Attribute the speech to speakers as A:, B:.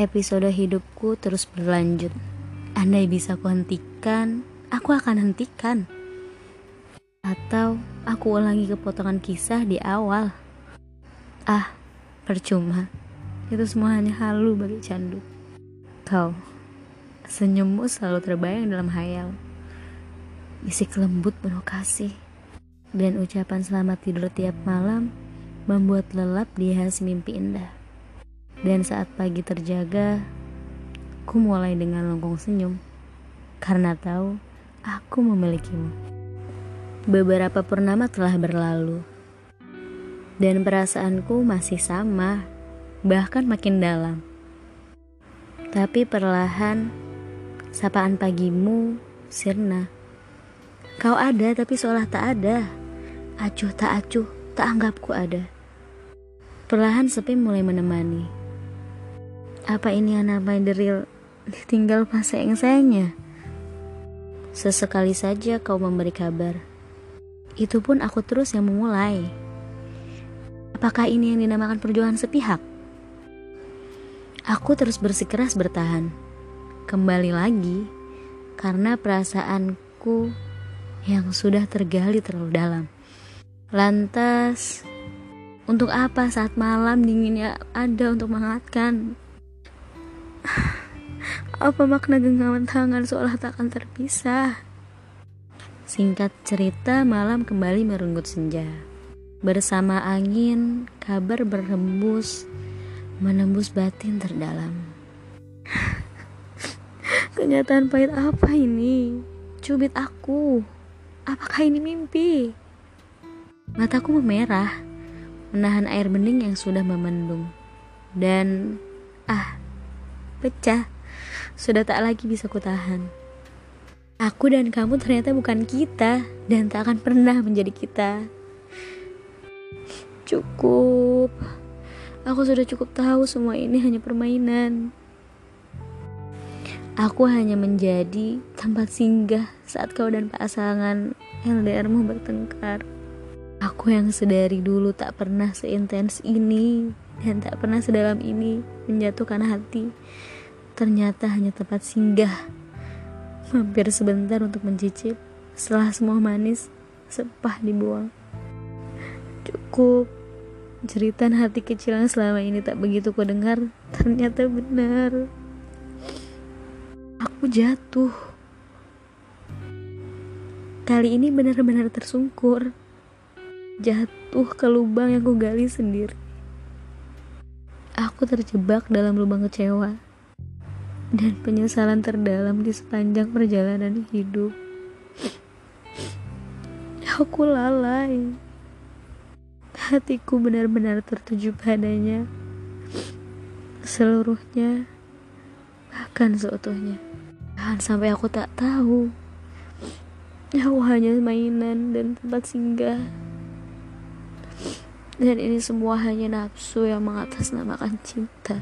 A: Episode hidupku terus berlanjut. Andai bisa kuhentikan, aku akan hentikan. Atau aku ulangi kepotongan kisah di awal. Ah, percuma. Itu semua hanya halu bagi candu. Kau, senyummu selalu terbayang dalam hayal. Bisik lembut penuh kasih. Dan ucapan selamat tidur tiap malam membuat lelap di mimpi indah. Dan saat pagi terjaga, ku mulai dengan lengkung senyum karena tahu aku memilikimu. Beberapa purnama telah berlalu, dan perasaanku masih sama, bahkan makin dalam. Tapi perlahan, sapaan pagimu sirna. Kau ada tapi seolah tak ada. Acuh tak acuh, tak anggapku ada. Perlahan sepi mulai menemani apa ini anak deril ditinggal pas sayang-sayangnya? Sesekali saja kau memberi kabar. Itu pun aku terus yang memulai. Apakah ini yang dinamakan perjuangan sepihak? Aku terus bersikeras bertahan. Kembali lagi, karena perasaanku yang sudah tergali terlalu dalam. Lantas, untuk apa saat malam dinginnya ada untuk menghangatkan? Apa makna genggaman tangan seolah takkan terpisah? Singkat cerita, malam kembali merenggut senja. Bersama angin, kabar berhembus, menembus batin terdalam. Kenyataan pahit apa ini? Cubit aku. Apakah ini mimpi? Mataku memerah, menahan air bening yang sudah memendung. Dan, ah, pecah sudah tak lagi bisa kutahan. Aku dan kamu ternyata bukan kita dan tak akan pernah menjadi kita. Cukup. Aku sudah cukup tahu semua ini hanya permainan. Aku hanya menjadi tempat singgah saat kau dan pasangan LDRmu bertengkar. Aku yang sedari dulu tak pernah seintens ini dan tak pernah sedalam ini menjatuhkan hati ternyata hanya tempat singgah. Mampir sebentar untuk mencicip, setelah semua manis, sepah dibuang. Cukup, jeritan hati kecil yang selama ini tak begitu ku dengar, ternyata benar. Aku jatuh. Kali ini benar-benar tersungkur. Jatuh ke lubang yang ku gali sendiri. Aku terjebak dalam lubang kecewa dan penyesalan terdalam di sepanjang perjalanan hidup. Aku lalai. Hatiku benar-benar tertuju padanya. Seluruhnya, bahkan seutuhnya. Bahkan sampai aku tak tahu. Aku hanya mainan dan tempat singgah. Dan ini semua hanya nafsu yang mengatasnamakan cinta.